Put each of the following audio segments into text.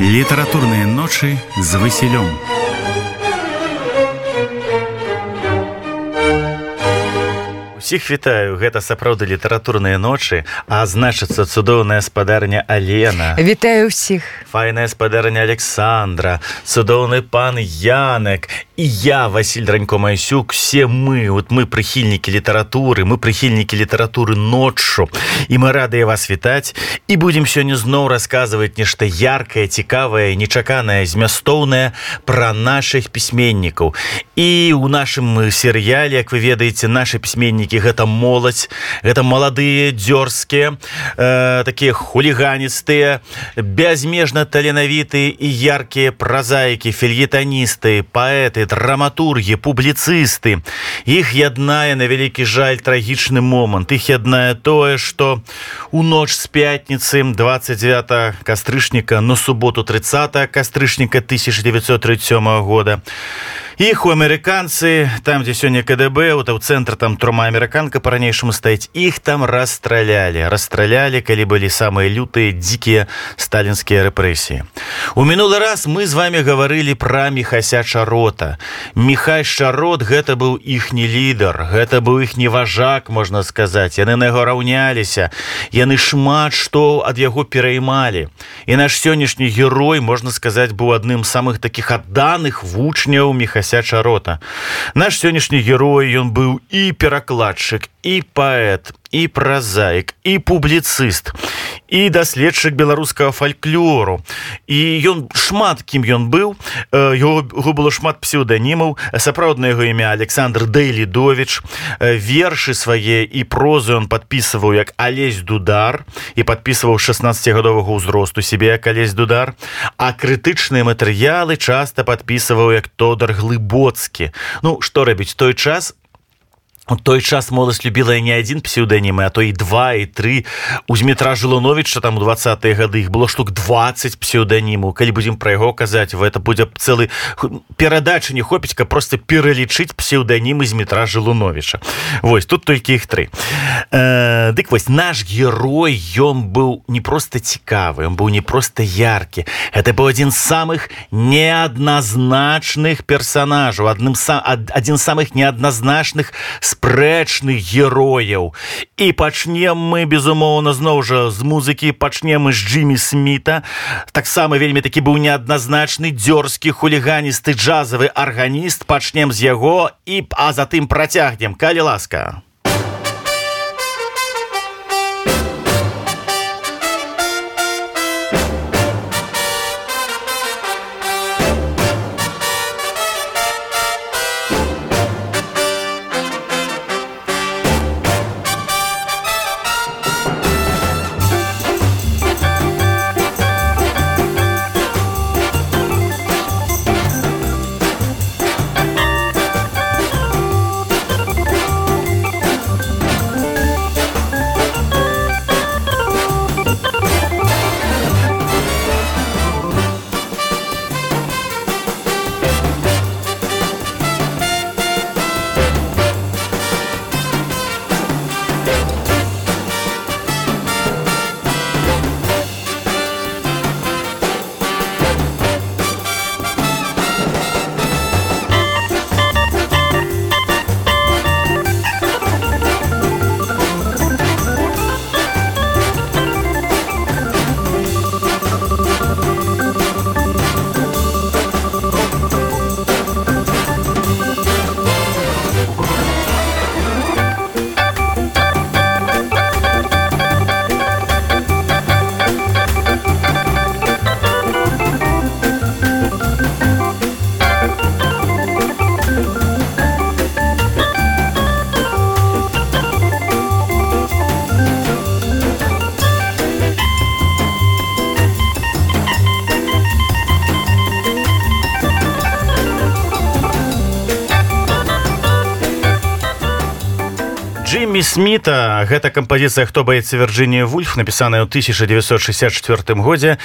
Літаратурныя ночы з высілём. Усіх вітаю. Гэта сапраўды літаратурныя ночы а значыцца цудоўная спадарня алена. Вітаю ўсіх. Файная спадарня александра цудоўны пан янек і я василь ранько майсюк все мы вот мы прыхільнікі літаратуры мы прыхільнікі літаратуры ноччу. І мы радыя вас вітаць. І будемм сёння зноў расказваць нешта яркае цікавае нечаканае змястоўнае пра наших пісьменнікаў. І у нашым серыяле як вы ведаеце наши пісьменнікі гэта моладзь гэта маладыя дзёрзкія э, такія хуліганістыя бязмежна таленавітыя і яркія празаікі фельетаністы паэты драматургі публіцысты. Іх яднае на вялікі жаль трагічны момант. Іх яднае тое что у ноч з пятніцы 29 кастрычніка на суботу 30 кастрычніка 1937 года у іх у амерыканцы там дзе сёння КДБ вот ў цэнтр там трума амерыканка по-ранейшаму стаіць іх там расстралялі. Расстралялі калі былі самыя лютыя дзікія сталінскія рэпрэсіі. У мінулы раз мы з вами гаварылі пра мехася чарота. Мехай шарот гэта быў іхні лідар гэта быў іхні важак можна сказаць. Яны на яго раўняліся. Яны шмат што ад яго пераймалі. І наш сённяшні герой можна сказаць быў адным самых таких адданых вучняў мехася прасяча рота. Наш сённяшні герой ён быў і перакладчык і паэт і празаік і публіцыст і даследчык беларускага фальклору і ён шмат кім ён быў. Его было шмат псеўданімаў. Сапраўдна яго імя александр дэйлідович вершы свае і прозы он подпісваў як алесь дудар і подпісваў 16гадовага ўзросту себе як алесь дудар а крытычныя матэрыялы часта подпісваў як тодар глыбоцкі. Ну што рабіць той час у той час моладзь любіла не адзін псеўданімы а то і два і тры. У зметра жылуновича там у двадцатые гады іх было штук 20 псеўданіму калі будзем пра яго казаць это будзе цэлы перадачы не хопіць каб просто пералічыць псеўданімы з метра жылуновича Вось тут толькі іх тры. Э, дык вось наш герой ён быў не просто цікавы он быў не просто яркі. Это быў адзін з самых неадназначных персонажаў адным сам адзін самых неадназначных с спрэчных герояў. І пачнем мы безумоўна зноў жа з музыкі пачнем з джиммі сміта таксама вельмі такі быў неадназначны дзёрзкі хуліганісты джазавы арганіст. Пачнем з яго і а затым працягнем. Калі ласка Джимми Смита. Гэта кампазіцыя хто баецца Вірджынія Вульф напісаная ў 1964 годзе.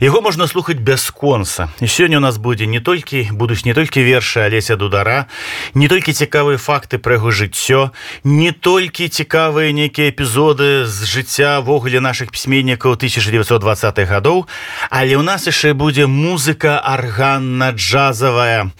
Яго можна слухаць бясконца і сёння у нас будзе не толькі будуць не толькі вершы алеся дудара не толькі цікавыя факты пра яго жыццё не толькі цікавыя нейкія эпізоды з жыцця-ввогуле наших пісьменнікаў 1920-х гадоў але у нас яшчэ будзе музыка арганна-джазавая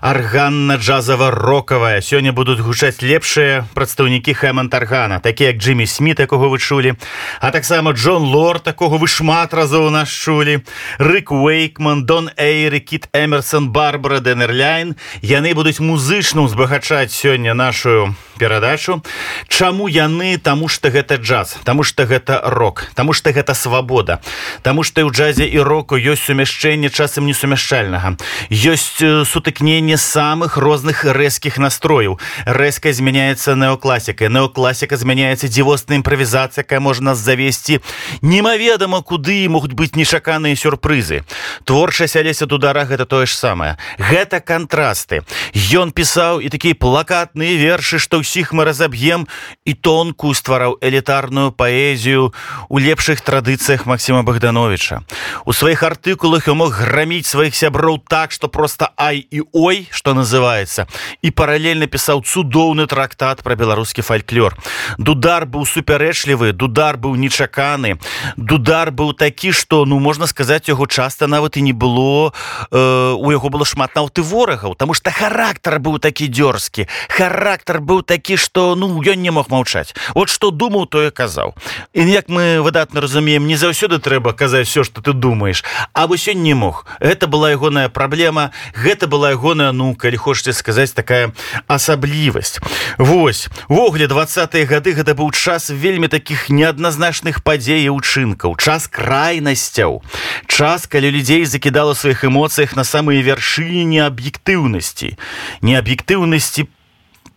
арганна-джазава-рокавая сёння будуць гучаць лепшыя прадстаўнікі хэман таргана такі як Джиммі смит якога вы чулі а таксама Джон лор такого вы шмат разоў нас чулі рык уэйкман дон эйры кіт эмерсон барбара денерляйн яны будуць музычна узбагачаць сёння нашу перадачу. Чаму яны? Таму что гэта джаз Таму что гэта рок Таму что гэта свабода Таму что ў джазе і року ёсць сумяшчэнне часам несумяшчальнага. Ёсць сутыкненне самых розных рэзкіх настрояў. Рэзка змяняецца неокласіка неокласіка змяняецца дзівосная імправізацыя якая можна завесці. Немаведама куды могуць быць нечаканыя сюрпрызы. Творчасць алеся дудара гэта тое ж самае. Гэта кантрасты. Ён пісаў і такія плакатныя вершы што ўсіх мы разаб'ем і тонкую ствараў элітарную паэзію у лепшых традыцыях Масіма богдановича у сваіх артыкулах ён мог граміць сваіх сяброў так что просто ай і ой что называется і паралельна пісаў цудоўны трактат про беларускі фальклор. Дудар быў супярэчлівы дудар быў нечаканы дудар быў такі что ну можна сказаць яго часто нават і не было э, у яго было шмат наўты ворагаў тому что характар быў такі дзёрзкі характар быў такі такі что ну ён не мог маўчаць. Вот что думаў тое казаў. І як мы выдатна разумеем не заўсёды трэба казаць все что ты думаешь а вы сёння не мог. Это была ягоная праблема гэта была ягоная ну калі хочаце сказаць такая асаблівасць. Вось ввогуле двадцатые гады гэта быў час вельмі таких неадназначных падзей учынкаў час крайнасцяў. Час калі людзей закідала сваіх эмоцыях на самыя вяршыні неаб'ектыўнасці. Неаб'ектыўнасці по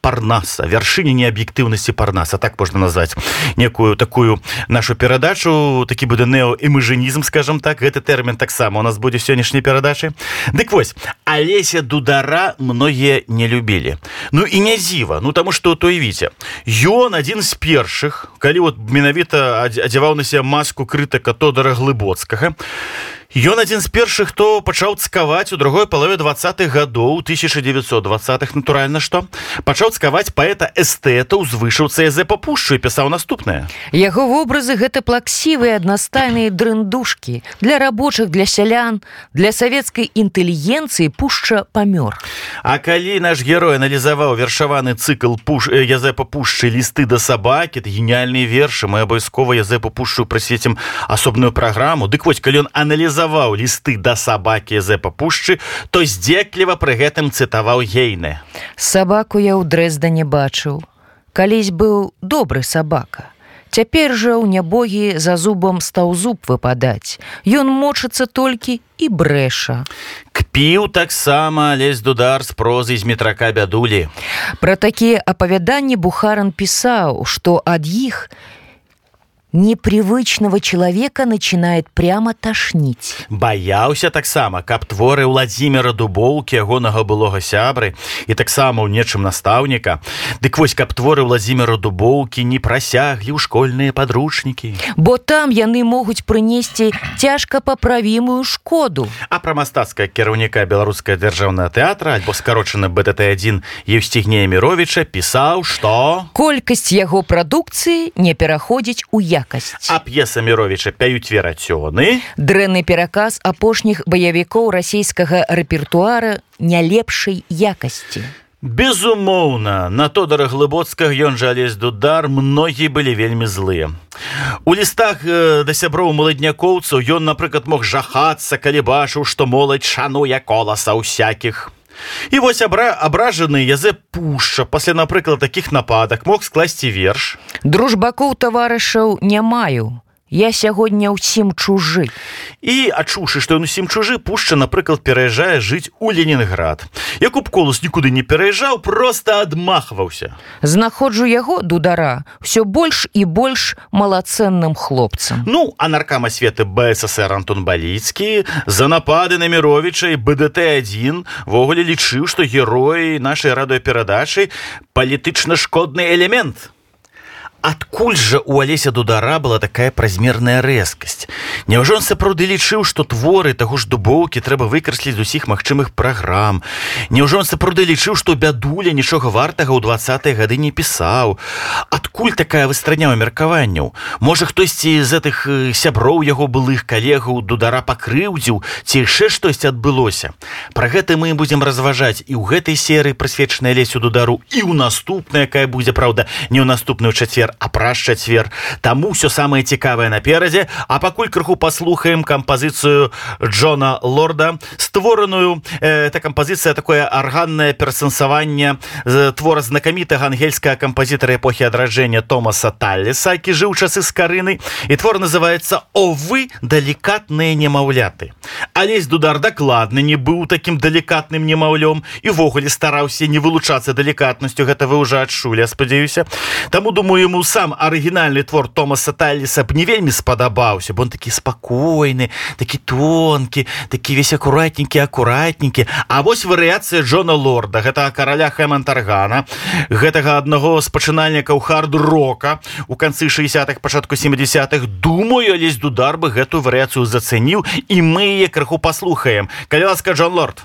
парнаса вяршыні неаб'ектыўнасці парнаса так можна назваць некую такую нашу перадачу такі будзе неоэмыжанізм скажем так гэты тэрмін таксама у нас будзе сённяшняй перадачы дык вось алеся дудара многія не любілі ну і не зіва ну таму что той віце ён адзін з першых калі вот менавіта адзяваў на себе маску крытыка тодара глыбоцкага і Ён адзін з першых, хто пачаў цкаваць у другой палове двадцатых гадоў 1920х натуральна што пачаў цкаваць паэта эстэта ў звышаўцы за папушчу і пісаў наступнае. Яго вобразы гэта плаксівыя аднастайныя дрындушкі для рабочых для сялян для савецкай інтэлігенцыі пушча памёр. А калі наш герой аналізаваў вершаваны цыкл пуш язэпа пушчы лісты да сабакі геніяльныя вершы мы абавязкова язэпу пушчу прысвецім асобную праграму дык вось калі ён аналізаваў адрасаваў лісты да сабакі з папушчы то здзекліва пры гэтым цытаваў гейны сабаку я ў дрэзда не бачыў. Калісь быў добры сабака. Цяпер жа ў нябогі за зубам стаў зуб выпадаць. Ён мочыцца толькі і брэша кпіў таксама лезь дудар з прозы з метрака бядулі. Пра такія апавяданні бухаран пісаў што ад іх не непривычного человека начинает прямо тошнить. Баяўся таксама каб творы владимира дубоўки ягонага былога сябры і таксама ў нечым настаўніка. Дык вось каб творы владимира дубоўки не прасяглі ў школьныя подручнікі бо там яны могуць прынесці цяжка паправімую шкоду. А пра мастацкая кіраўніка беларуская дзяржаўная тэатра альбо скарочаны бт1 евстигнея мировича пісаў что колькасць яго прадукцыі не пераходзіць у я якасць а п'еса мировича пяюць верацёны. Дрэнны пераказ апошніх баявікоў расійскага рэпертуара не лепшай якасці. Безумоўна на тодара глыбоцкага ён жа лезь дудар многія былі вельмі злыя у лістах э, да сяброў маладнякоўцаў ён напрыклад мог жахацца калі бачыў што моладзь шануе коласа ўсякіх І вось абра абражаны язэ пушча пасля напрыклад такіх нападак мог скласці верш. Дружбакоў таварышаў не маю я сягоння ўсім чужы. І адчуўшы што ён усім чужы пушча напрыклад пераязджае жыць у ленінград якуб колус нікуды не пераязджаў просто адмахваўся. Знаходжу яго дудара все больш і больш малацэнным хлопцам. Ну а наркама светы бсср антон баліцкі за напады на мировича і бдт1 ввогуле лічыў што героі нашай радыёперадачы палітычна шкодны элемент адкуль жа у алеся дудара была такая празмерная рэзкасць? Няўжо он сапраўды лічыў што творы таго ж дубоўкі трэба выкрасліць з усіх магчымых праграм? Няўжо он сапраўды лічыў што бядуля нічога вартага ў двадцатыя гады не пісаў? Адкуль такая выстраняў меркаванняў? Можа хтосьці з гэтых сяброў яго былых калегаў дудара пакрыўдзіў ці яшчэ штосьці адбылося? Пра гэта мы будзем разважаць і ў гэтай серыі прысвечанай лесю дудару і ў наступная якая будзе праўда не ў наступную чацвер а праз чацвер таму все самае цікавае наперадзе а пакуль крыху паслухаем кампазіцыю Джона лорда створаную э, эта кампазіцыя такое арганнае перасэнсаванне твора знакамітага ангельскага кампазітара эпохі адраджэння томаса талліса які жыў часы з карыны і твор называется о вы далікатныя немаўляты алесь дудар дакладны не быў таким далікатным немаўлём івогуле стараўся не вылучацца далікатнасцю. Гэта вы уже адчулі спадзяюся. Таму думаю ему сам арыгінальны твор Томаса Талліса б не вельмі спадабаўся бо он такі спакойны такі тонкі такі весь акуратненькі акуратненькі. А вось варыяцыя Джона лорда гэта караля хэмантаргана гэтага аднаго з пачынальнікаў хард-рока у канцы 60-х пачатку 70-х думаю лезь дудар бы гэтую варыяцыю зацэніў і мы яе крыху паслухаем. Калі ласка Джон лорд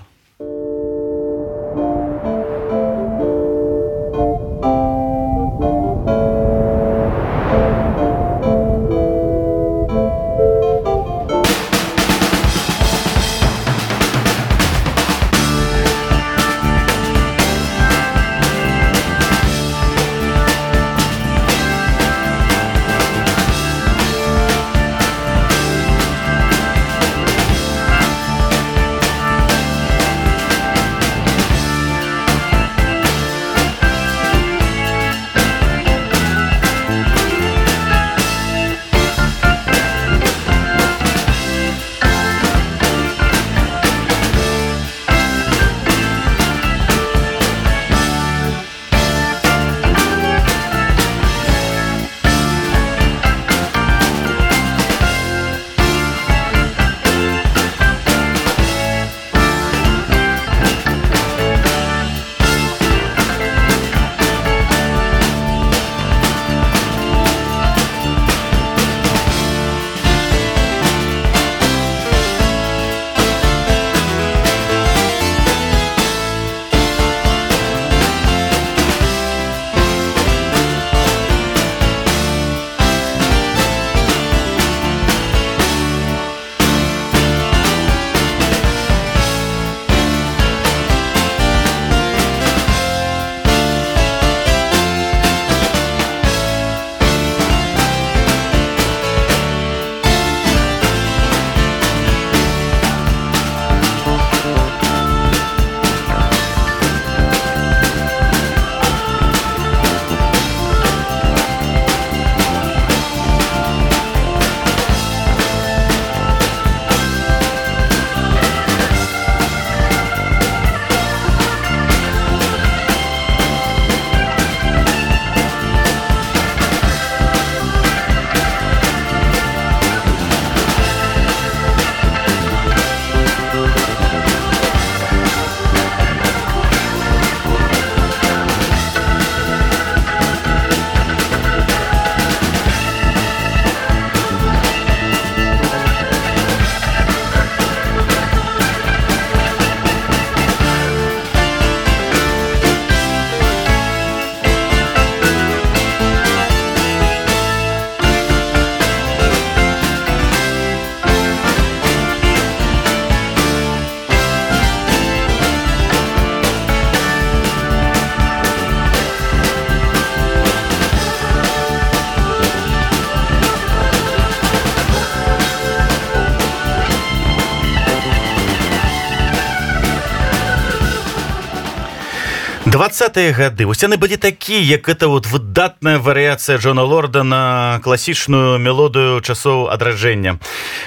двадцатые гады. Вось яны былі такі як это вот выдатная варыяцыя Джона лорда на класічную мелодыю часоў адраджэння.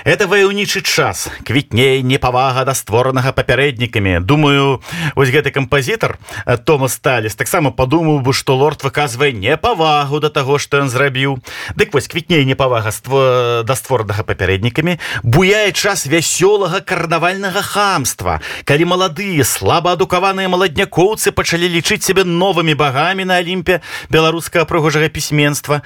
Это ваяўнічы час квітней непавага да створанага папярэднікамі. Думаю вось гэты кампазітар Тома сталіс таксама падумаў бы што лорд выказвае непавагу да таго што ён зрабіў. Дык вось квітней непавага ство да створанага папярэднікамі буяе час вясёлага карнавальнага хамства. Калі маладыя слаба адукаваныя маладнякоўцы пачалі лічыць сябе новымі багамі на алімпе беларускага прыгожага пісьменства.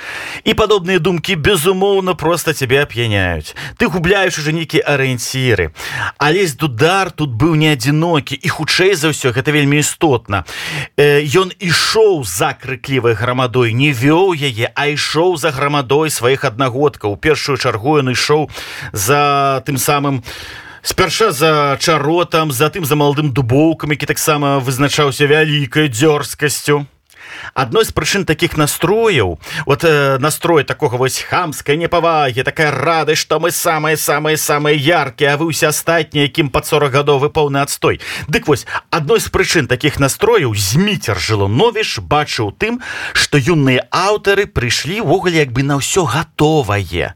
І падобныя думкі безумоўна просто цябе ап'яняюць. Ты губляеш уже нейкія арыенціры. Алесь дудар тут быў не адзінокі і хутчэй за ўсё гэта вельмі істотна. Ён ішоў за крыклівай грамадой не вёў яе а ішоў за грамадой сваіх аднагодкаў. У першую чаргу ён ішоў за тым самым спярша за чаротам затым за маладым дубоўкам які таксама вызначаўся вялікай дзёрзкасцю адной з прычын таких настрояў вот э, настрой такого вось хамскай непавагі такая радасць что мы самые самые самые яркія а вы ўсе астатнія якім под 40 гадовы поўны адстой. Дык вось адной з прычын таких настрояў зміцер жылоновіш бачыў тым что юныя аўтары прыйшлі ввогуле як бы на ўсё готовае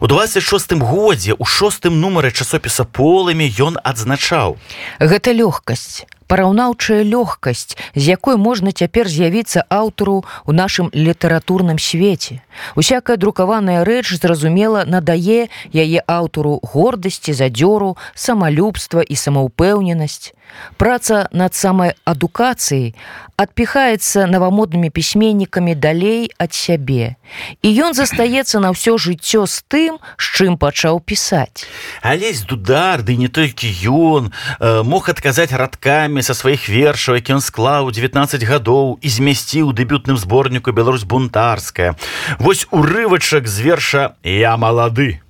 у 26 годзе у шостым нумары часопіса полымі ён адзначаў. Гэта лёгкасць параўнаўчая лёгкасць з якой можна цяпер з'явіцца аўтару ў нашым літаратурным свеце. Усякая друкаваная рэч зразумела надае яе аўтару гордасці задзёру самалюбства і самаўпэўненасць. Праца над самай адукацыяй адпіхаецца навамоднымі пісьменнікамі далей ад сябе. І ён застаецца на ўсё жыццё з тым з чым пачаў пісаць. Алесь дудар ды не толькі ён э, мог адказаць радкамі са сваіх вершаў які ён склаў 19 гадоў і змясціў дэбютным зборніку Беларусь бунтарская вось урывачак з верша я малады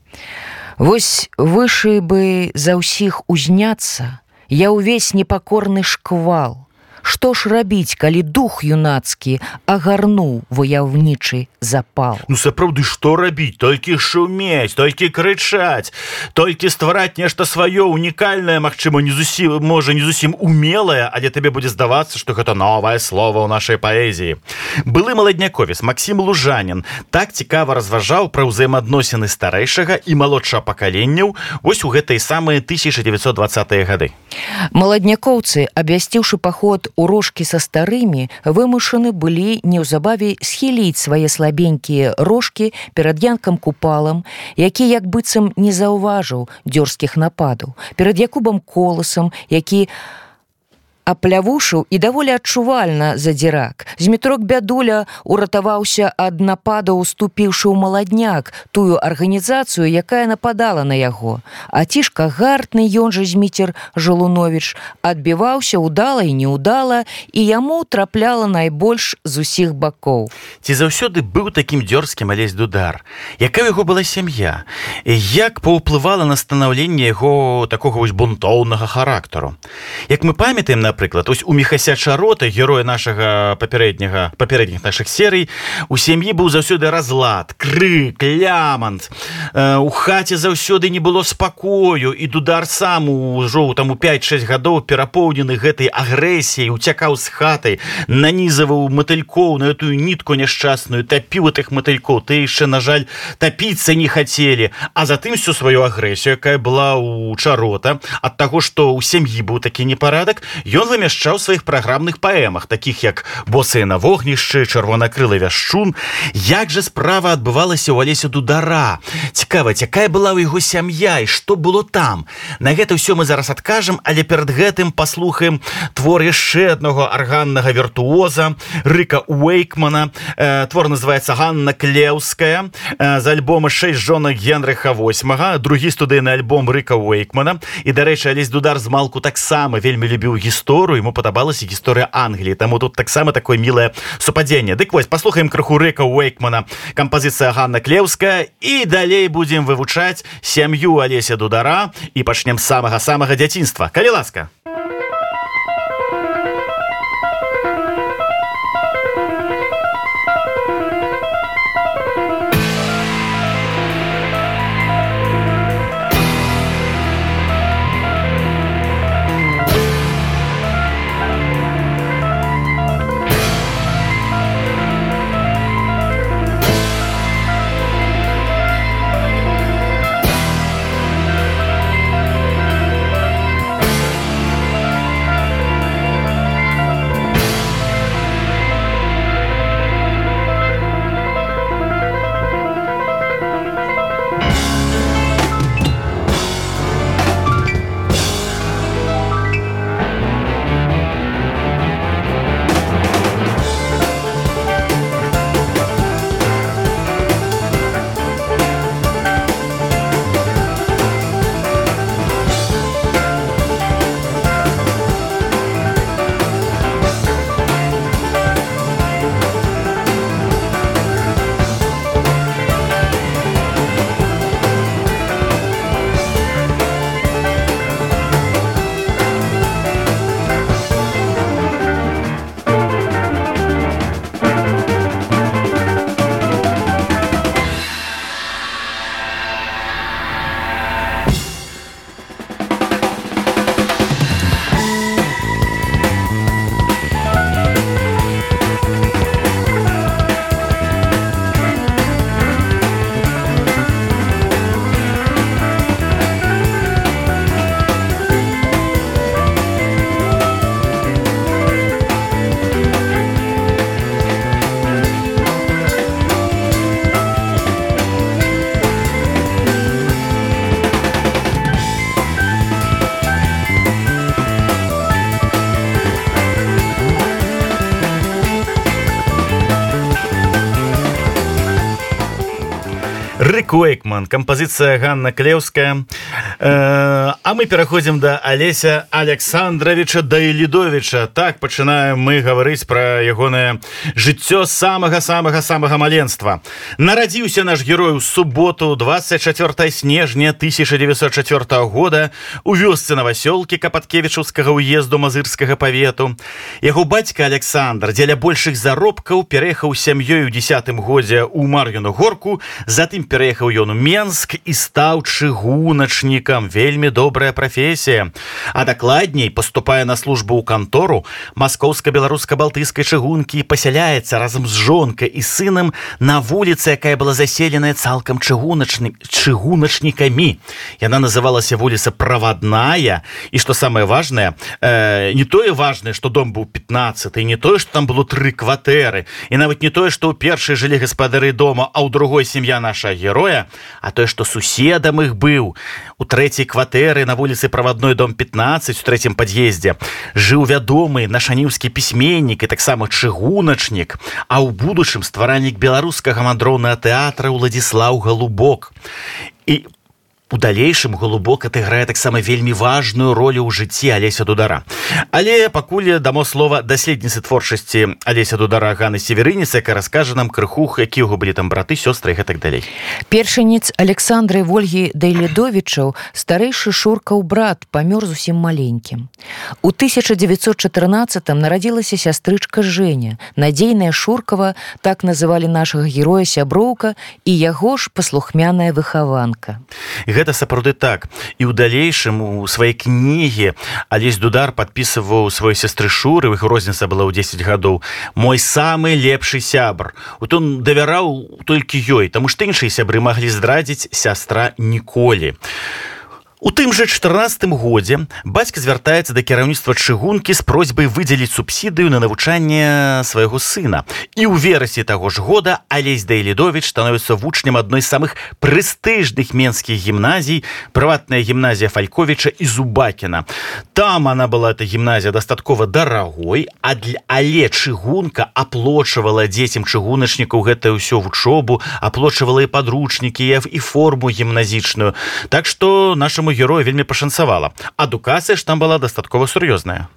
Вось вышэй бы за ўсіх узняцца, я ўвесь непакорны шквал. Што ж рабіць, калі дух юнацкі агарнуў ваяўнічы запал. Ну сапраўды што рабіць, толькі шумець, толькі крычаць, толькі ствараць нешта сваё унікальнае, магчыма, не зусім можа не зусім умелае, але табе будзе здавацца, што гэта новае слово ў нашай паэзіі. Былы маладняковец Макссім Лужанін так цікава разважаў пра ўзаемаадносіны старэйшага і малодшага пакаленняў вось у гэтай самыя 1920 гады. Маладнякоўцы, абвясціўшы паход у рожкі са старымі вымушаны былі неўзабаве схіліць свае слабенькія рожкі перад янкам купалам які як быццам не заўважыў дзёрзкіх нападаў перад якубам коласам які аплявушыў і даволі адчувальна задзірак. Змітрок бядуля уратаваўся ад напада, уступіўшы ў маладняк тую арганізацыю, якая нападала на яго. А цішка гартны ён жа зміцер Жалунович адбіваўся удала і неудала і яму трапляла найбольш з усіх бакоў. Ці заўсёды быў такім дзёрзкім алесь дудар. Якая яго была сям'я? Як паўплывала на станаўленне яго такога вось бунтоўнага характару. Як мы памятаем на напрыклад. Ось у мехася чарота героя нашага папярэдняга папярэдніх наших серый у сям'і быў заўсёды разлад крык лямант. Э, у хаце заўсёды не было спакою і дудар сам ужо там у 5-6 гадоў перапоўнены гэтай агрэсіяй уцякаў з хатай нанізаваў матылькоў на этую нітку няшчасную тапіў тых матылькоў. Ты яшчэ на жаль тапіцца не хацелі. А затым всю сваю агрэсію якая была у чарота ад таго што ў сям'і быў такі непарадак ён ён замяшчаў сваіх праграмных паэмах таких як босыя на вогнішчы чырвонакрылы вяшчун як жа справа адбывалася ў алесе дудара? Цікаваць якая была ў яго сям'я і што было там? На гэта ўсё мы зараз адкажам але перад гэтым паслухаем твор яшчэ аднаго арганнага віртуоза рыка уэйкмана. Э, твор называется Ганна клеўская э, з альбома 6 жонак генрыха 8 другі студыйны альбом рыка уэйкмана. І дарэчы алесь дудар з малку таксама вельмі любіў гісторыю гісторыю ему падабалася гісторыя Англіі таму тут таксама такое мілае супадзенне Дык вось паслухаем крыху рэка уэйкмана. Кампазіцыя Ганна клеўская і далей будзем вывучаць сям'ю алеся дудара і пачнем самага самага дзяцінства. Калі ласка Рыкойкман, кампазіцыя Ганна Клеўская. Э, а мы пераходзім да Алеся Александровича Дайлідовича. Так пачынаем мы гаварыць пра ягонае жыццё самага самага самага маленства. Нарадзіўся наш герой у суботу 24 снежня 1904 года у вёсцы навасёлкі капаткевічаўскага ўезду мазырскага павету. Яго бацька Александр дзеля большых заробкаў пераехаў сям'ёй у десятым годзе ў Мар'юну горку, затым пераехаў ён у Менск і стаў чыгуначнікам вельмі добрая прафесія. А дакладней поступае на службу ў кантору маскоўска-беларуска-балтыйскай чыгункі пасяляецца разам з жонкай і сынам на вуліцы якая была заселеная цалкам чыгуначны чыгуначнікамі. Яна называлася вуліца правадная. І что самое важное э, не тое важное что дом быў 15 не тое что там было тры кватэры і нават не тое что ў першай жылі гаспадары дома а ў другой сям'я наша героя а тое что суседам их быў у трэцяй кватэры на вуліцы правадной дом 15 у третьем пад'ездзе. Жыў вядомы нашаніўскі пісьменнік і таксама чыгуначнік. А ў будучым стваральнік беларускага мандроўнага тэатра ўладзіслаў галубок. І по у далейшым глубок адыграе таксама вельмі важную ролю ў жыцці алеся дудара. Але пакуль дамо слова даследніцы творчасці алеся дудара ганы северыніцы яка раскажа нам крыхух які ўго былі там браты сёстры гэтак далей. Першаніц александры ольгі дайледовічаў старэйшы шуркаў брат памёр зусім маленькім. У 1914 нарадзілася сястрычка Женя надзейная шуркава так называлі нашага героя сяброўка і яго ж паслухмяная выхаванка. Гэта гэта сапраўды так. І ў далейшым у сваёй кнігі алесь дудар подпісываў свой сестры шуры іх розніца была ў 10 гадоў мой самы лепшы сябр вот он давяраў толькі ёй таму што іншыя сябры маглі здрадзіць сястра ніколі у У тым жа 14 годзе бацька звяртаецца да кіраўніцтва чыгункі з просьбай выдзеліць субсідыю на навучанне свайго сына. І ў верасе таго ж года Алесь Дайлідович становіцца вучнем адной з самых прэстыжных менскіх гімназій, прыватная гімназія Фальковіча і Зубакіна. Там она была эта гімназія дастаткова дарагой, а для але чыгунка аплочвала дзецям чыгуначнікаў гэта ўсё вучобу, аплочвала і падручнікі і форму гімназічную. Так што нашаму герою вельмі пашанцавала. Адукацыя ж там была дастаткова сур'ёзная.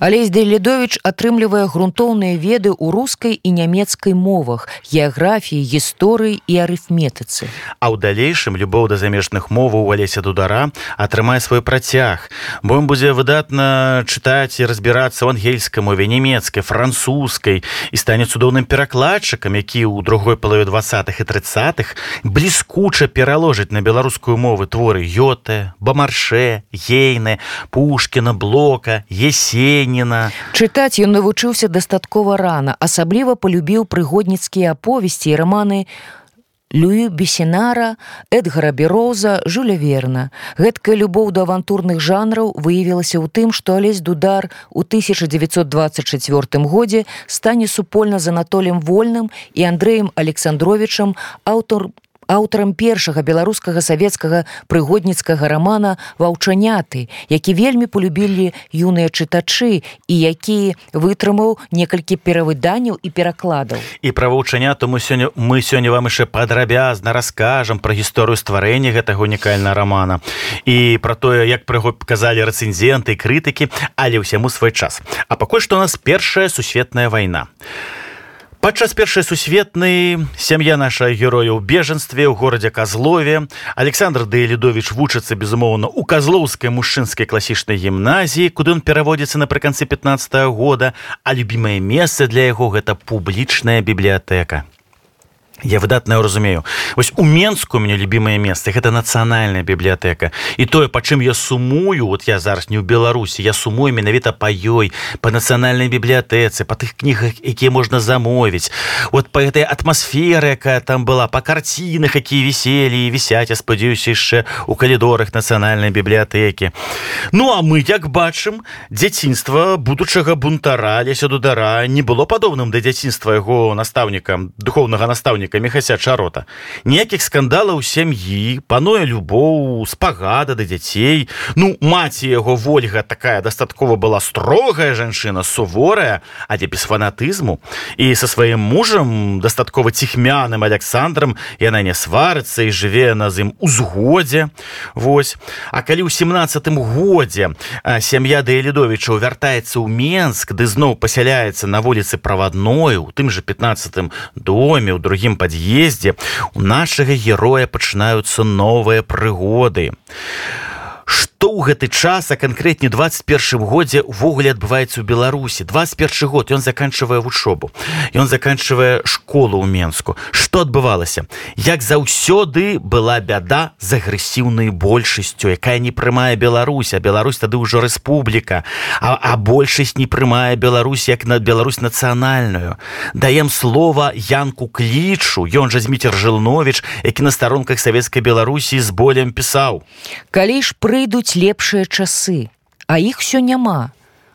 Алесь дэледович атрымлівае грунтоўныя веды ў рускай і нямецкай мовах геаграфіі гісторыі і арыфметыцы. А ў далейшым любоў да замежных моваў у алеся дудара атрымае свой працяг. Бо ён будзе выдатна чытаць і разбірацца ў ангельскай мове нямецкай французскай і стане цудоўным перакладчыкам які ў другой палаве двадцатых і тридцатых бліскуча пераложыць на беларускую мовы творы йоты бамарше гейны пушкина блока есеніна чытаць ён навучыўся дастаткова рана. Асабліва полюбіў прыгодніцкія аповесці і романы Люі бесенара эдгара бероза жуля верна. Гэткая любоў да авантурных жанраў выявілася ў тым што алесь дудар у 1924 годзе стане супольна з анатолем вольным і андреем александровичам аўтор аўтарам першага беларускага савецкага прыгодніцкага рамана ваўчаняты які вельмі полюбілі юныя чытачы і які вытрымаў некалькі перавыданняў і перакладаў. І пра ваўчаняту мы сёння мы сёння вам яшчэ падрабязна раскажам пра гісторыю стварэння гэтага унікальна рамана. І пра тое як прыго казалі рэцэнзенты крытыкі але ўсяму свой час. А пакуль што у нас першая сусветная вайна. а Падчас першай сусветнай сям'я наша героя ў бежанстве ў горадзе казлове александр дэйлідович вучыцца безумоўна у казлоўскай мужчынскай класічнай гімназіі куды ён пераводзіцца напрыканцы 15 -го года а любімае месца для яго гэта публічная бібліятэка Я выдатна разумею. Вось у менску у меня любимое место гэта нацыянальная бібліятэка і тое па чым я сумую вот я зараз не ў беларусі я сумую менавіта па ёй по нацыянальнай бібліятэцы по тых кнігах якія можна замовіць. Вот по этой атмасферы якая там была по карцінах якія віселі вісяць я спадзяюся яшчэ у калідорах нацыянальнай бібліятэкі Ну а мы як бачым дзяцінства будучага бунтара леся дудара не было падобным да дзяцінства яго настаўніка духовнага настаўніка даследнікамі хаця чарота ніякіх скандалаў сям'і пануе любоў спагада да дзяцей. Ну маці яго ольга такая дастаткова была строгая жанчына суворая а дзе без фанатызму. І со сваім мужам дастаткова ціхмяным александром яна не сварыцца і жыве на з ім узгодзе. Вось. А калі ў семнадцатым годзе сям'я даэлідовича вяртаецца ў Менск ды зноў пасяляецца на вуліцы правадной у тым же 15 доме у другім пад'ездзе у нашага героя пачынаюцца новыя прыгоды. Што ў гэты час а канкрэтней 21 годзе увогуле адбываецца ў беларусі. 21 год ён заканчивае вучобу ён заканчивае школу ў менску. Что адбывалася? Як заўсёды была бяда з агрэсіўнай большасцю якая не прымае Беларусь а Беларусь тады ўжо рэспубліка. А, а большасць не прымае Беларусь як на Беларусь нацыянальную. Даем слова янку клічу ён жа зміцер жылнович які на старонках савецкай беларусі з болем пісаў. Калі ж прыйдуць лепшыя часы а іх все няма.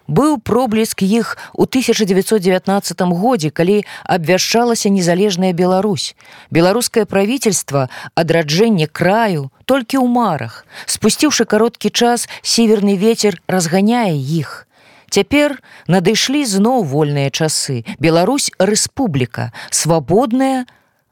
Быў проблеск іх у 1919 годзе калі абвяшчалася незалежная Беларусь. Беларускае правительство адраджэнне краю толькі ў марах. Спусціўшы кароткі час северны ветер разганяе іх. Цяпер надышлі зноў вольныя часы. Беларусь рэспубліка свабодная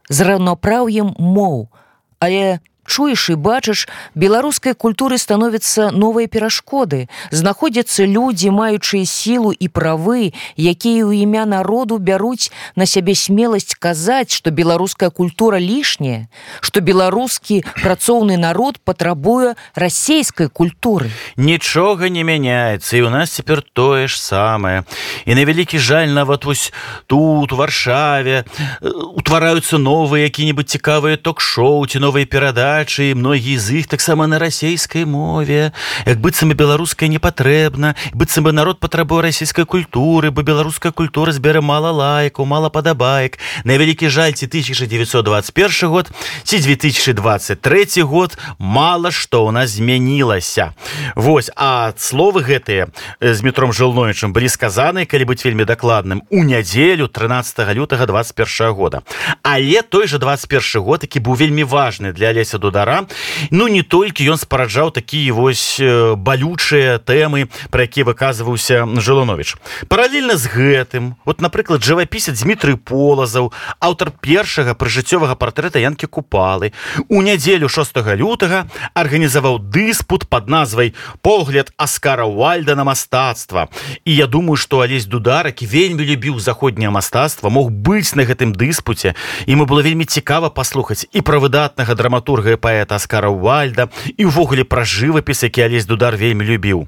з раўнапраўем моў. Але чуеш і бачыш беларускай культуры становяцца новыя перашкоды знаходзяцца людзі маючыя сілу і правы якія ў імя народу бяруць на сябе смеласць казаць што беларуская культура лішняя што беларускі працоўны народ патрабуе расійскай культуры. Нічога не мяняецца і у нас цяпер тое ж самае. І на вялікі жаль нават вось тут у варшаве утвараюцца новыя які-небудзь цікавыя ток-шоу ці новыя перадачы перадачы многія з іх таксама на расійскай мове. Як быццам беларускай не патрэбна быццам бы народ патрабуе расійскай культуры бо беларуская культура збярэ мала лайку мала падабаек. На вялікі жаль ці 1921 год ці 2023 год мала што ў нас змянілася. Вось а словы гэтыя з метром жылноечым былі сказаны калі быць вельмі дакладным у нядзелю 13 лютага 21 года. Але той же 21 год які быў вельмі важны для леся дудара ну не толькі ён спараджаў такія вось балючыя тэмы про які выказваўся жыланович паралельна з гэтым вот напрыклад жывапісец Дмітрый полазаў аўтар першага прыжыццёвага партрэта янкі купалы у нядзелю 6 лютага арганізаваў дыспут под назвай погляд аскара вальда на мастацтва і я думаю что алесь дударак вельмі любіў заходняе мастацтва мог быць на гэтым дыспуце. Мы было вельмі цікава паслухаць і пра выдатнага драматурга паэта аскара вальда і ўвогуле пра жывапіс які алесь дудар вельмі любіў.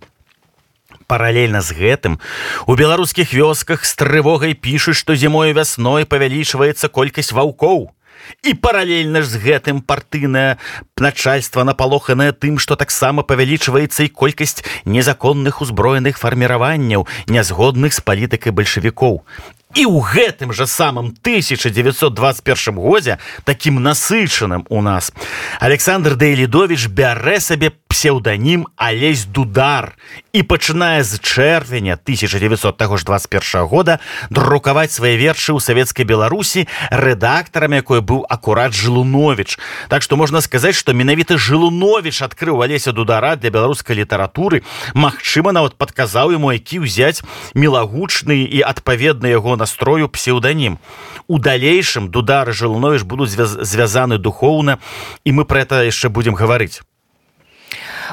Паралельна з гэтым у беларускіх вёсках з трывогай пішуць што зімою вясной павялічваецца колькасць ваўкоў. І паралельна ж з гэтым партыйнае начальство напалоханае тым што таксама павялічваецца і колькасць незаконных узброеных фарміраванняў нязгодных з палітыкай бальшавікоў і ў гэтым жа самым 1921 годзе таким насычаным у нас александр дэйлідович бярэ сабе псеўданім алесь дудар і пачынае з чэрвеня 1921 года друкаваць свае вершы ў савецкай беларусі рэдактарам якой быў акурат жылунович так што можна сказаць што менавіта жылунович адкрыў алеся дудара для беларускай літаратуры. Мачыма нават падказаў яму які ўзяць мілагучны і адпаведны яго на настрою псеўданім у далейшым дудары жылновіш будуць звязаны духоўна і мы про это яшчэ будемм гаварыць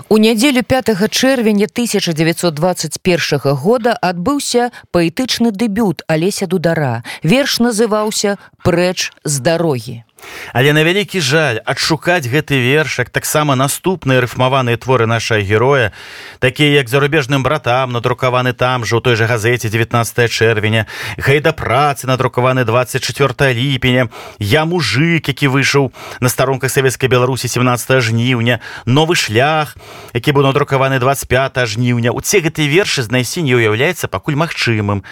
У нядзелю 5 чэрвеня 1921 года адбыўся паэтычны дэбют алеся дудара. Верш называўся прэч з дарогі Але на вялікі жаль адшукаць гэты вершак таксама наступныя рыфмаваныя творы наша героя такія як зарубежным братам надрукаваны там жа у той жа газеце 19 чэрвеня гайда працы надрукаваны 24 ліпеня я мужик які выйшаў на старонках савецкай беларусі 17 жніўня новы шлях які быў надрукаваны 25 жніўня. Усе гэтыя вершы знайсці не уяўляецца пакуль магчымым.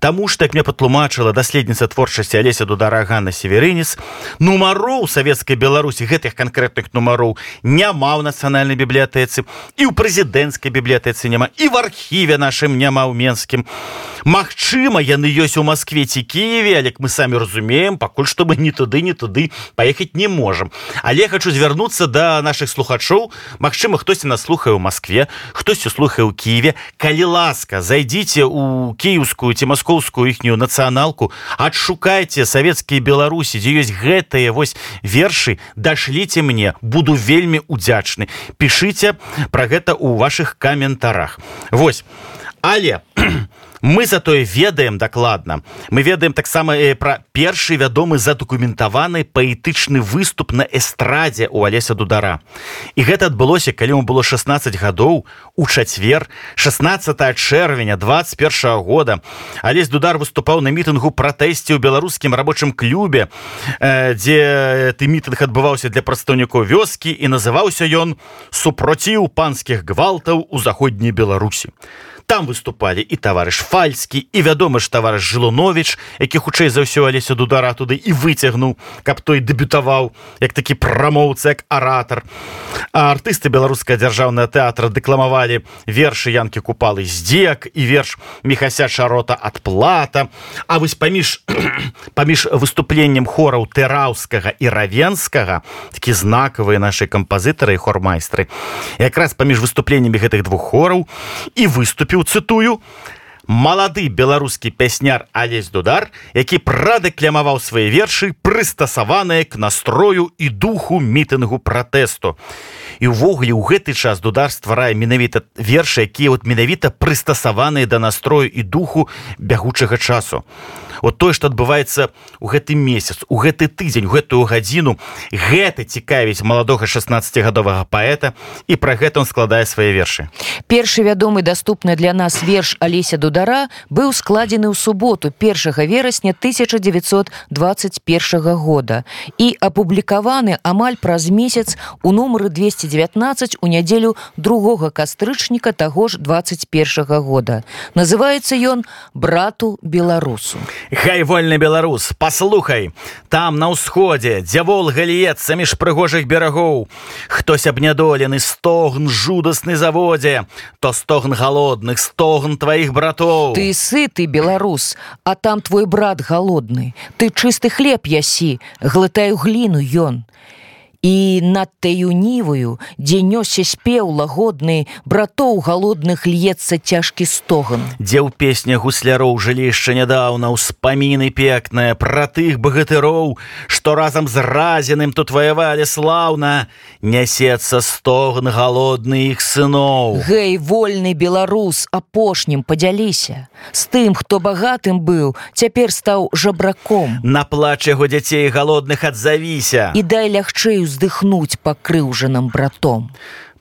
Таму ж так мне патлумачыла даследніца творчасці алеся дударагана северынец ну нумароў савецкай беларусі гэтых канкрэтных нумароў няма ў нацыянальнай бібліятэцы і ў прэзідэнцкай бібліятэцы няма і в архіве нашым няма ў менскім Магчыма яны ёсць у Маскве ці Киеве алек мы самі разумеем пакуль што мы ні туды ні туды паехаць не можам. Але хочу звярнуцца да наших слухачоў. Магчыма хтосьці нас слухае ў Маскве хтосьці слухае ў Киеве. Калі ласка зайдзіце у кіеўскую ці маскоўскую іхнюю нацыяналку адшукайце савецкія беларусі дзе ёсць гэтыя вось вершы дашліце мне буду вельмі удзячны пішыце про гэта у ваших каментарах. Вось. Але мы затое ведаем дакладна мы ведаем таксама пра першы вядомы задакументаваны паэтычны выступ на эстрадзе у алеся дудара. І гэта адбылося калі ему было 16 гадоў у чацвер 16 чэрвеня 21 года. Алесь дудар выступаў на мітынгу пратэсце ў беларускім рабочым клубе дзе ты мітынг адбываўся для прадстаўнікоў вёскі і называўся ён супроціў панскіх гвалтаў у заходняй беларусі там выступалі і таварыш фальскі і вядомы ж таварыш жылунович які хутчэй за ўсё алеся дудара туды і выцягнуў каб той дэбютаваў як такі прамоўцы як аратар. А артысты беларуская дзяржаўная тэатра дэкламавалі вершы янкі купалы здзек і верш мехася шарота адплата А вось паміж паміж выступленнем хораў тэраўскага і равенскага такі знакавыя наши кампазітары і хормайстры якраз паміж выступленнямі гэтых двух хораў і выступіў выступіў цытую малады беларускі пясняр алесь дудар які прадэклямаваў свае вершы прыстасаваныя к настрою і духу мітынгу пратэсту. І ўвогуле ў гэты час дудар стварае менавіта вершы якія вот менавіта прыстасаваныя да настрою і духу бягучага часу. Вот тое што адбываецца у гэты месяц у гэты тыдзень гэтую гадзіну гэта цікавіць маладога 16гадовага паэта і пра гэта он складае свае вершы. Першы вядомы даступны для нас верш алеся дудара быў складзены ў суботу першага верасня 1921 года і апублікаваны амаль праз месяц у нумары 219 у нядзелю другога кастрычніка таго ж 21 года. Называется ён брату беларусу Хай вольны беларус паслухай там на ўсходзе дзе волга льецца між прыгожых берагоў. Хтось абнядолены стогн жудасны заводзе то стогн галодных стогн тваіх братоў ты сыты беларус а там твой брат галодны. Ты чысты хлеб ясі глытаю гліну ён і над таю ніваю дзе нёсся спеў лагодны братоў галодных льецца цяжкі стоган. Дзе ў песня гусляроў жылі яшчэ нядаўна ўспаміны пекная пра тых багатыроў што разам з разеным тут ваявалі слаўна нясецца стогн галодны іх сыноў. Гэй вольны беларус апошнім падзяліся. З тым хто багатым быў цяпер стаў жабраком. На плач яго дзяцей галодных адзавіся. І дай лягчэй уздыхнуць пакрыўжаным братом.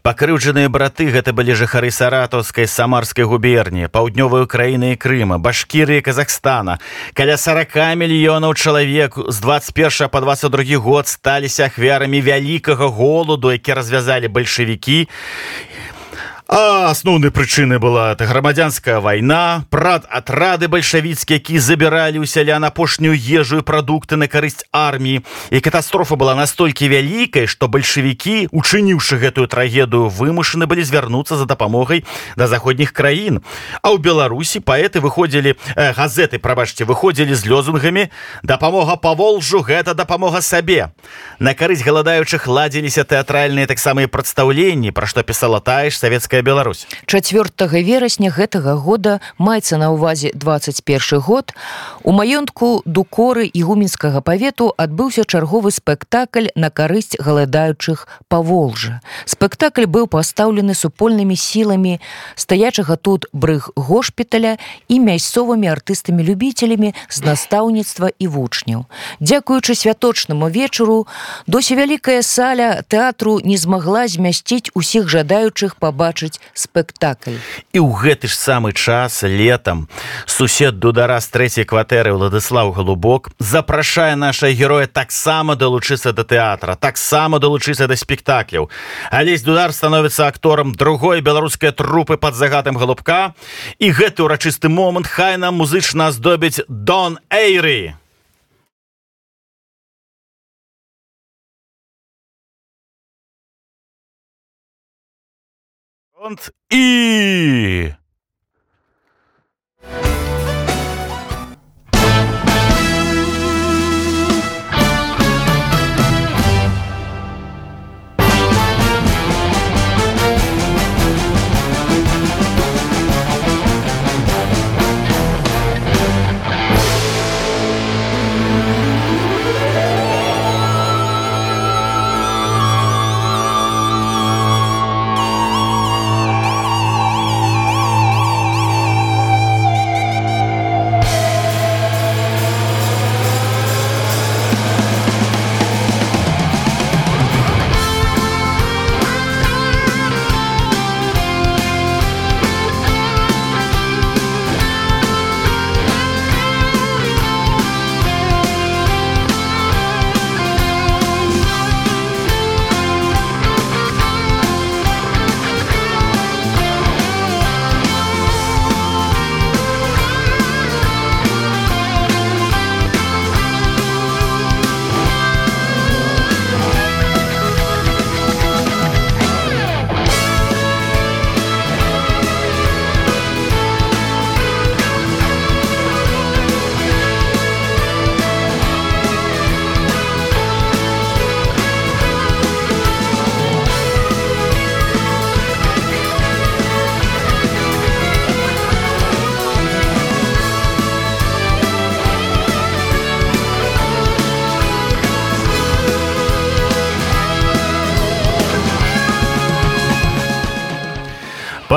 Пакрыўджаныя браты гэта былі жыхары саратаўскай самарскай губерні, паўднёвай краіны і Крыма, башкіры Казахстана. Каля 40 мільёнаў чалавек з 21 по 22 год сталіся ахвярамі вялікага голаду, які развязалі бальшавікі А асноўнай прычынай была грамадзянская вайна, прад атрады бальшавіцкія, які забіралі ў сялян апошнюю ежу і прадукты на карысць арміі. І катастрофа была настолькі вялікай, што бальшавікі, учыніўшы гэтую трагедыю, вымушаны былі звярнуцца за дапамогай да заходніх краін. А ў Беларусі паэты выходзілі э, газеты, прабачце, выходзілі з лёзунгамі, дапамога па волжу гэта дапамога сабе. На карысць галадаючых ладзіліся тэатральныя таксама і прадстаўленні, пра што пісала тая ж савецкая Беларуская Беларусь. 4 верасня гэтага года маецца на ўвазе 21 год. У маёнтку дукоры і гуменскага павету адбыўся чарговы спектакль на карысць галадаючых паволжа спектакль быў пастаўлены супольнымі сіламі стаячага тут брыг госпіталя і мясцовымі артыстамі любителямі з настаўніцтва і вучняў. Дзякуючы святочнаму вечару досі вялікая саля тэатру не змагла змясціць усіх жадаючых пабачыць пабачыць спектакль. І ў гэты ж самы час летом сусед дудара з трэцяй кватэры владыслав галубок запрашае наша героя таксама далучыцца да тэатра таксама далучыцца да спектакляў. Алесь дудар становіцца акторам другой беларускай трупы под загадам галубка і гэты ўрачысты момант хай нам музычна здобіць дон эйры і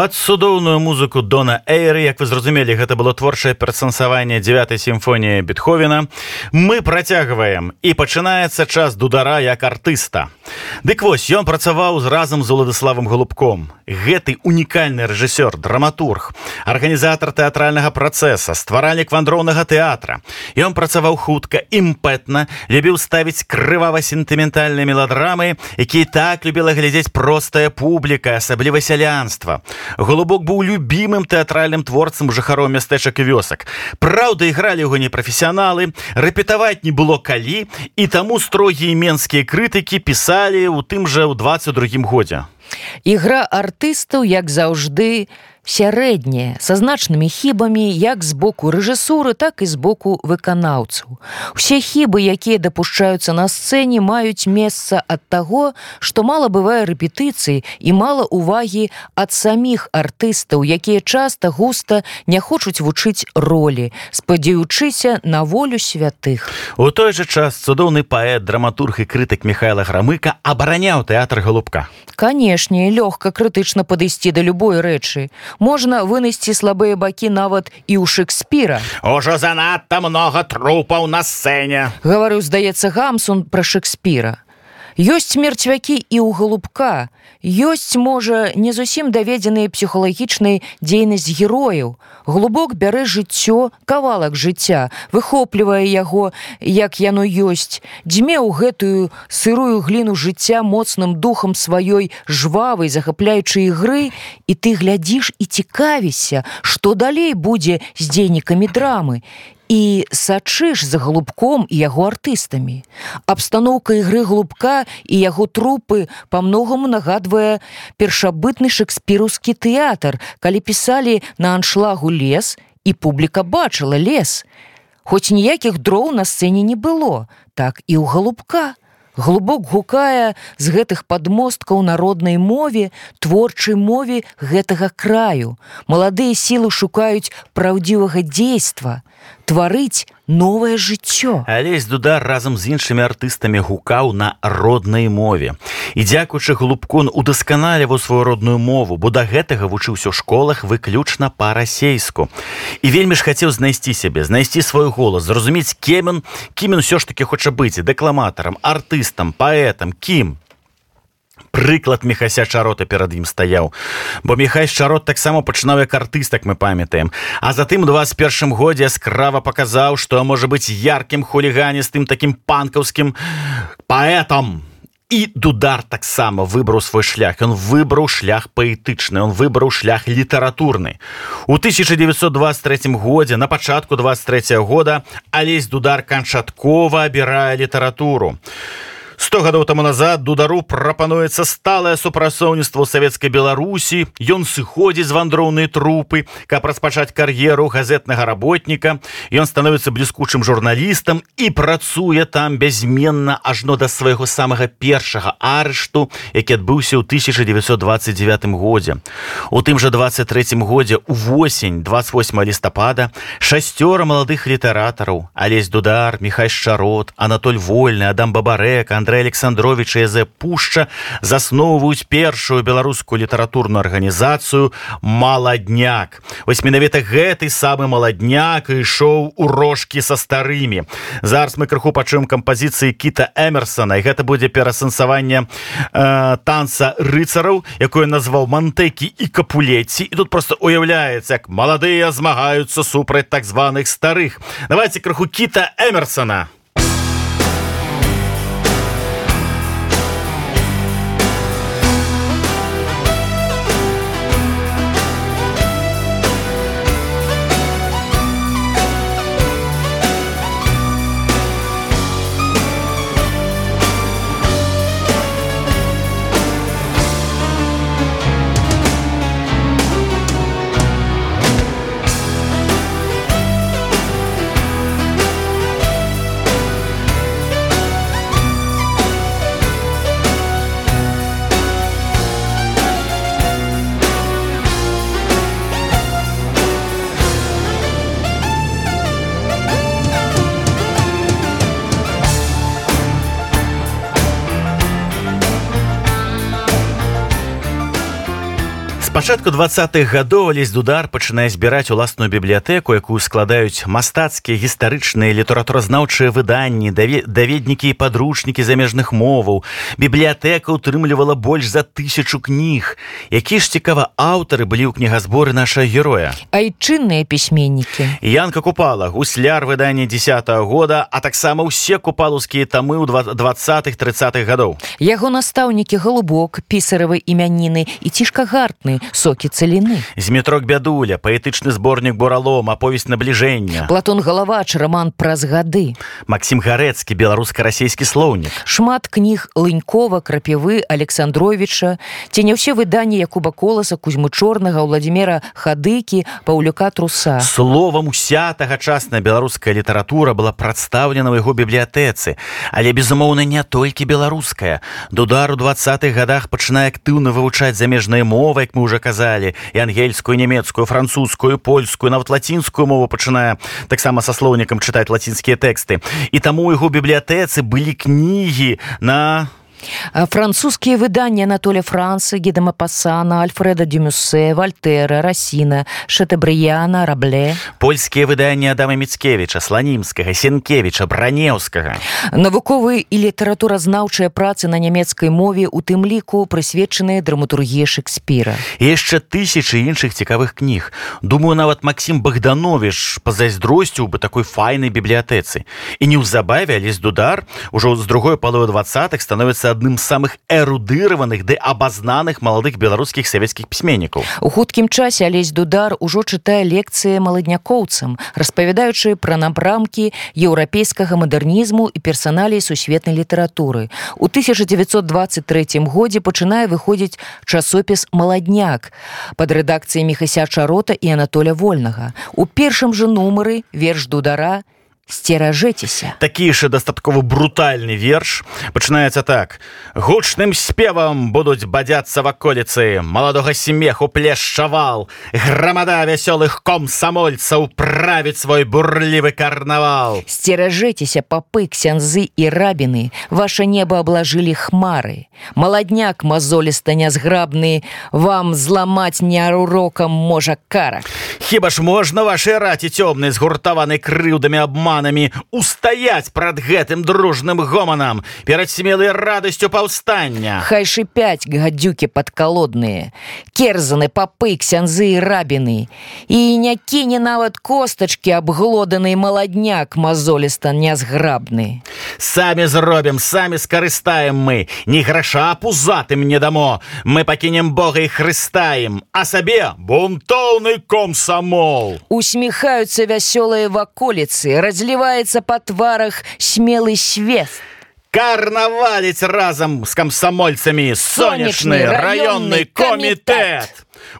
под цудоўную музыку дона эйры. Як вы зразумелі гэта было творчае перасэнсаванне 9 сімфоніі бетховена. Мы працягваем і пачынаецца час дудара як артыста. Дык вось ён працаваў з разам з уладыславам голубком. Гэты унікальны рэжысёр драматург арганізатар тэатральнага працэса стваральнік вандроўнага тэатра. Ён працаваў хутка імпэтна любіў ставіць крывава сентыментальныя меладрамы якія так любіла глядзець простая публіка асабліва сялянства Голубок быў любімым тэатральным творцам жыхароў мястэчак і вёсак. Праўда, ігралі яго непрафесіяналы, рэпетаваць не было калі, і таму строгія менскія крытыкі пісалі ў тым жа ў 22 годзе. Ігра артыстаў, як заўжды, сярэдняе са значнымі хібамі як з боку рэжысуры так і з боку выканаўцаў. Усе хібы якія дапушчаюцца на сцэне маюць месца ад таго што мала бывае рэпетыцыі і мала увагі ад саміх артыстаў якія часта густа не хочуць вучыць ролі спадзяючыся на волю святых. У той жа час цудоўны паэт драматург і крытык михайла грамыка абараняў тэатр галубка канешне лёгка крытычна падысці да любой рэчы можна вынесці слабыя бакі нават і ў шекспіра ужо занадта много трупаў на сцэне гаварыў здаецца гамсун пра шекспіра ёсць мерцвякі і ў галубка ёсць можа не зусім даведзеныя псіхалагічнай дзейнасць герояў. Глубок бярэ жыццё кавалак жыцця выхоплівае яго як яно ёсць. Дзьме ў гэтую сырую гліну жыцця моцным духам сваёй жвавай захапляючай ігры. І ты глядзіш і цікавіся што далей будзе з дзейнікамі драмы і сачыш за галубком і яго артыстамі. Абстаноўка ігры глубка і яго трупы па-многаму нагадвае першабытны шекспірускі тэатр, калі пісалі на аншлагу лес і публіка бачыла лес. Хоць ніякіх дроў на сцэне не было, так і ў галубка. Глубок гукае з гэтых падмосткаў народнай мове, творчай мове гэтага краю. Маладыя сілы шукаюць праўдзівага дзейства тварыць новае жыццё. Алесь дудар разам з іншымі артыстамі гукаў на роднай мове. І дзякуючы глубкон удасканаліваў сваю родную мову, бо да гэтага вучыўся ў школах выключна па-расейску. І вельмі ж хацеў знайсці сябе, знайсці свой голас, зразумець кемін, кім ён ўсё ж таки хоча быць дэкламатарам, артыстам, паэтам, кім прыклад мехася чарота перад ім стаяў. Бо мехай чарот таксама пачынаў як артыстак мы памятаем. А затым 21 годзе яскрава паказаў што можа быць яркім хуліганістым таким панкаўскім паэтам. І дудар таксама выбраў свой шлях. Ён выбраў шлях паэтычны он выбраў шлях літаратурны. У 1923 годзе на пачатку 23 года алесь дудар канчаткова абірае літаратуру. у сто гадоў таму назад дудару прапануецца сталае супрацоўніцтва савецкай беларусі. Ён сыходзіць з вандроўнай трупы каб распачаць кар'еру газетнага работніка. Ён становіцца бліскучым журналістам і працуе там бязменна ажно да свайго самага першага арышту які адбыўся ў 1929 годзе. У тым жа 23 годзе увосень 28 лістапада шасцёра маладых літаратараў алесь дудар михай шарот анатоль вольны адам бабарэк Андрей Александрович і З. Пушча засноўваюць першую беларускую літаратурную арганізацыю маладняк вось менавіта гэты самы маладняк ішоў у рожкі са старымі. Зараз мы крыху пачуем кампазіцыі кіта эмерсона і гэта будзе перасэнсаванне э, танца рыцараў якое назваў мантэкі і капулеці і тут просто уяўляецца як маладыя змагаюцца супраць так званых старых. Давайте крыху кіта эмерсона пачатку двадцатых гадоў лезь дудар пачынае збіраць уласную бібліятэку якую складаюць мастацкія гістарычныя літаратуразнаўчыя выданні даведнікі і падручнікі замежных моваў. Бібліятэка утрымлівала больш за тысячу кніг. Які ж цікава аўтары былі ў кнігазборы наша героя? Айчынныя пісьменнікі. Янка купала гусляр выдання десятого года а таксама ўсе купалускія тамы ў двадцатых тридцатых гадоў. Яго настаўнікі галубок пісаравы імяніны і цішка гартны сокі цаліны зметрок бядуля паэтычны зборнік буралом аповесць набліжэння. Платон галавач роман праз гады. Макссім гарэцкі беларуска-расійскі слоўнік. Шмат кніг лынькова крапівы александровича ці не ўсе выданні якуба коласа кузьмы чорнага владимира хадыкі паўлюка труса. Словам уся тагачасная беларуская літаратура была прадстаўлена ў яго бібліятэцы але безумоўна не толькі беларуская. Дудар у двадцатых годах пачынае актыўна вывучаць замежныя мовы як мы уже казалі і ангельскую нямецкую французскую польскую нават лацінскую мову пачынае. Таксама са слоўнікам чытаць лацінскія тэксты. І таму яго бібліятэцы былі кнігі на французскія выданні Анатоля Францы гедама пасана альфреда дюмюсе вальтера расіна шатабрыяна рабле. Польскія выданні адама міцкевича сланімскага сенкевича бранеўскага навуковы і літаратуразнаўчыя працы на нямецкай мове у тым ліку прысвечаныя драматургіі шекспіра яшчэ тысячи іншых цікавых кніг думаю нават Макссім богданович пазайздросціў бы такой файнай бібліятэцы і неўзабаве лес дудар. Ужо з другой паловы двадцатых становіцца адным з самых эрудыраваных ды абазнаных маладых беларускіх савецкіх пісьменнікаў. У хуткім часе алесь дудар ужо чытае лекцыі маладнякоўцам распавядаючы пра напрамкі еўрапейскага мадэрнізму і персаналей сусветнай літаратуры. У 1923 годзе пачынае выходзіць часопіс маладняк под рэдакцыяй мехася чарота і анатоля вольнага. У першым жа нумары верш дудара сцеражэцеся такі ж дастаткова брутальны верш. Пачынаецца так. Гучным спевам будуць бадзяцца ваколіцы маладога смеху плешчавал. Грамада вясёлых комсамольцаў правіць свой бурлівы карнавал сцеражэцеся папы ксянзы і рабіны. Ваше неба аблажылі хмары. Маладняк мазоліста нязграбны. Вам зламаць неурокам можа кара хіба ж можна вашай раці цёмнай згуртаваны крыўдамі обман атаманамі устаять прад гэтым дружным гоманам перад смелай радасцю паўстання. Хай шыпяць гадзюкі падкалодныя керзаны папы ксянзы і рабіны. І не кіне нават костачки абглоданай маладняк мазоліста нязграбны. Самі зробім самі скарыстаем мы. Не граша пузатым не дамо. Мы пакінем бога і хрыстаем а сабе бунтоўны комсамол. Усміхаюцца вясёлыя ваколіцы разлі разливается по тварах смелый свет. карнаваліць разам з камсамольцамі сонечны раённы комітэт.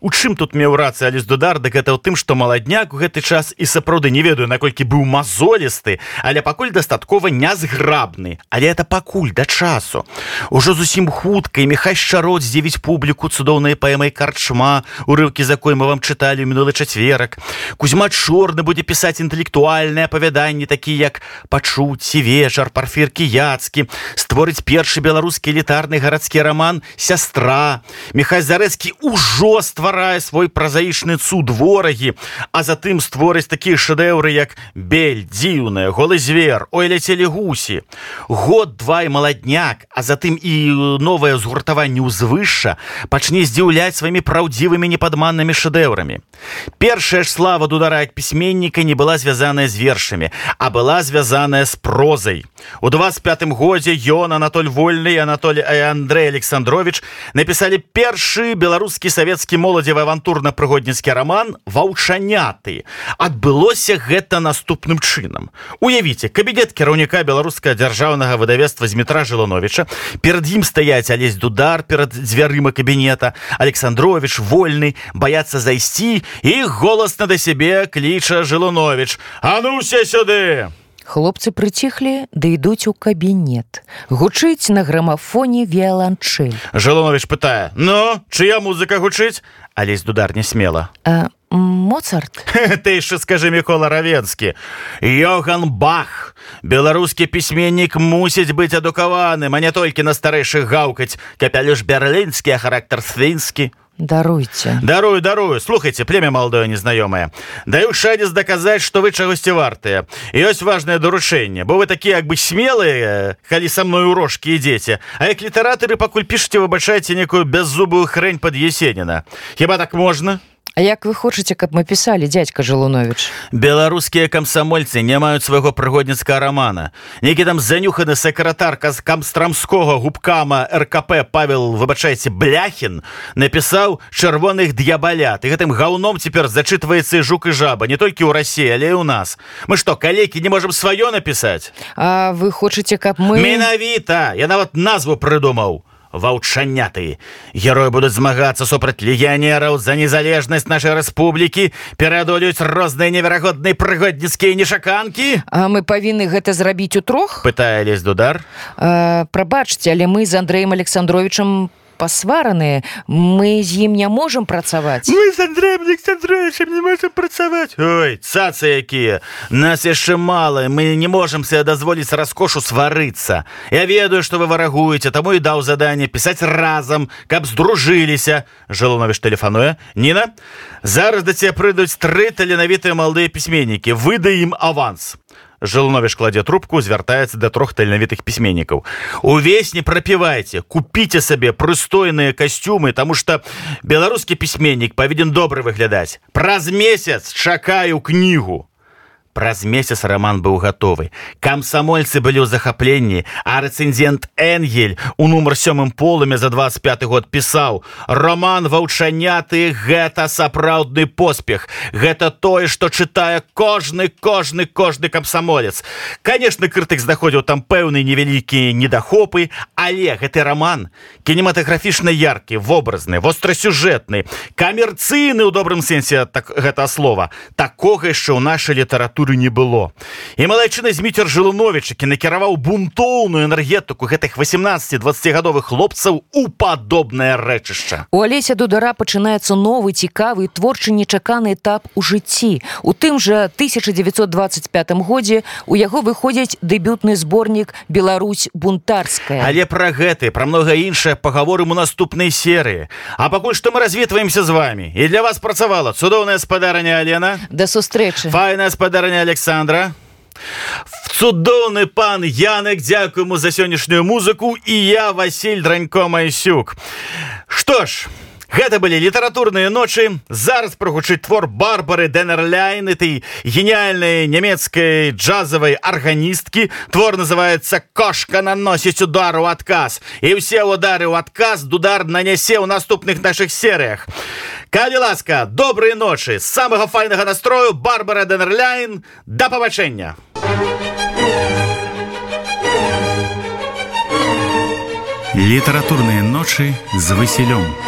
У чым тут меў рацыя алесь дудар? Дык гэта ў тым што маладняк у гэты час і сапраўды не ведаю наколькі быў мазолісты але пакуль дастаткова нязграбны. Але это пакуль да часу. Ужо зусім хутка і мехай шарот здзівіць публіку цудоўнай паэмай карчма урыўкі за кой мы вам чыталі мінулы чацверак. Кузьма чорны будзе пісаць інтэлектуальныя апавяданні такі як пачуцці вечар парфіркі яцкі створыць першы беларускі элітарны гарадскі раман сястра мехай зарэцкі ўжо стварае свой празаічны цуд ворагі а затым створыць такія шэдэўры як бель дзіўная голы звер ой ляцелі гусі. Год два і маладняк а затым і новае згуртаванне ўзвышша пачне здзіўляць сваімі праўдзівымі непадманнымі шэдэўрамі. Першая ж слава дудара як пісьменніка не была звязаная з вершамі а была звязаная з прозай. У 25 годзе ён анатоль вольны анатоль Андрей александрович напісалі першы беларускі савецкі моладзевы авантурна-прыгодніцкі роман ваўчаняты адбылося гэта наступным чынам. Уявіце кабінет кіраўніка беларускага дзяржаўнага выдавецтва зметра жылановича перад ім стаяць алесь дудар перад дзвярыма кабінета. Александрович вольны баяцца зайсці і голасна да сябе кліча жыланович а нуся сюды Хлопцы прыціхлі ды ідуць у кабінет. Гучыць на грамафоне віяланчэль. Жалонович пытае: « Ну, чыя музыка гучыць, Алесь дудар не смела. А, Моцарт. Ты яшчэ скажы Мікола Равенскі. Йоган Бах. Беларускі пісьменнік мусіць быць адукаваным, а не толькі на старэйшых гаўкаць, капялі ж бярлінскі, а характар свінскі даруйте. Дарую дарую. Слухайте племя молодое незнаёмае даю шанец даказаць что вы чагосьці вартыя ёсць важное даручэнне бо вы такія як бы смелые калі са мной урожкі ідзеце а як літаратары пакуль пішце выбачайце некую бяззубую хрень под есеніна хіба так можна А як вы хочаце каб мы пісалі дядька жылунович беларускія камсамольцы не маюць свайго прыгодніцкага рамана. Нейкі там занюханы сакратарка з камстрамскога губкама ркп павел выбачайце бляхін напісаў чырвоных д'ябалят і гэтым гаўном цяпер зачытваецца жук і жаба не толькі ў рассіі але у нас. Мы што калекі не можемм сваё напісаць? А вы хочаце каб мы менавіта! Я нават назву прыдумаў ваўчаняты героі будуць змагацца супраць легіянераў за незалежнасць нашай рэспублікі пераадолююць розныя неверагодныя прыгодніцкія нешаканкі А мы павінны гэта зрабіць у трох пытае лезь дудар. Прабачце але мы з андреем александровичам пасвараныя мы з ім не можам працаваць мы з андреем александровичем не можем працаваць ой цацы якія нас яшчэ мала мы не можем себе дазволіць раскошу сварыцца я ведаю что вы варагуеце таму і даў заданне пісаць разам каб здружыліся жалонович тэлефануе Ніна зараз да цябе прыйдуць тры таленавітыя маладыя пісьменнікі выда ім аванс Жылновіш кладзе трубку звяртаецца да трох таленавітых пісьменнікаў увесь не прапівайце купіце сабе прыстойныя касцюмы тому что беларускі пісьменнік павінен добра выглядаць праз месяц чакаю кнігу Праз месяц роман быў гатовы. Камсамольцы былі ў захапленні, а рэцэнзент Энгель у нумар сёмым полуме за 25 год пісаў: Роман ваўчаняты гэта сапраўдны поспех. Гэта тое, што чытае кожны кожны кожны камсамолец. Канешне, крытык знаходзіў там пэўныя невялікія недахопы, але гэты роман кінематаграфічна яркі, вобразны, вострасюжэтны, камерцыйны ў добрым сэнсе так, гэта слова. Такога яшчэ ў нашай літаратуры культуры не было. І малайчына зміцер жылунович які накіраваў бунтоўную энергетыку гэтых 18-20гадовых хлопцаў у падобнае рэчышча. У алеся дудара пачынаецца новы цікавы творчы нечаканы этап у жыцці. У тым жа 1925 годзе у яго выходзіць дэбютны зборнік Беларусь бунтарская але пра гэты пра многа іншае паговорым у наступнай серыі. А пакуль што мы развітваемся з вами і для вас працавала цудоўная спадарня Алена. Да сустрэчы. Файная спадарня Александра. Цудоўны пан Янек дзякуй ему за сённяшнюю музыку і я Васіль Дранько Майсюк. Што ж, Гэта былі літаратурныя ночы. Зараз прагучыць твор барбары дэнерляйн этой гениальной нямецкай джазавай арганісткі. Твор называется кошка наносіць удару адказ і ўсе удары ў адказ дудар нанясе ў наступных наших серыях. Калі ласка добрыя ночы. З самага файнага настрою барбара дэнерляйн да пабачэння. Літаратурныя ночы з Васілём.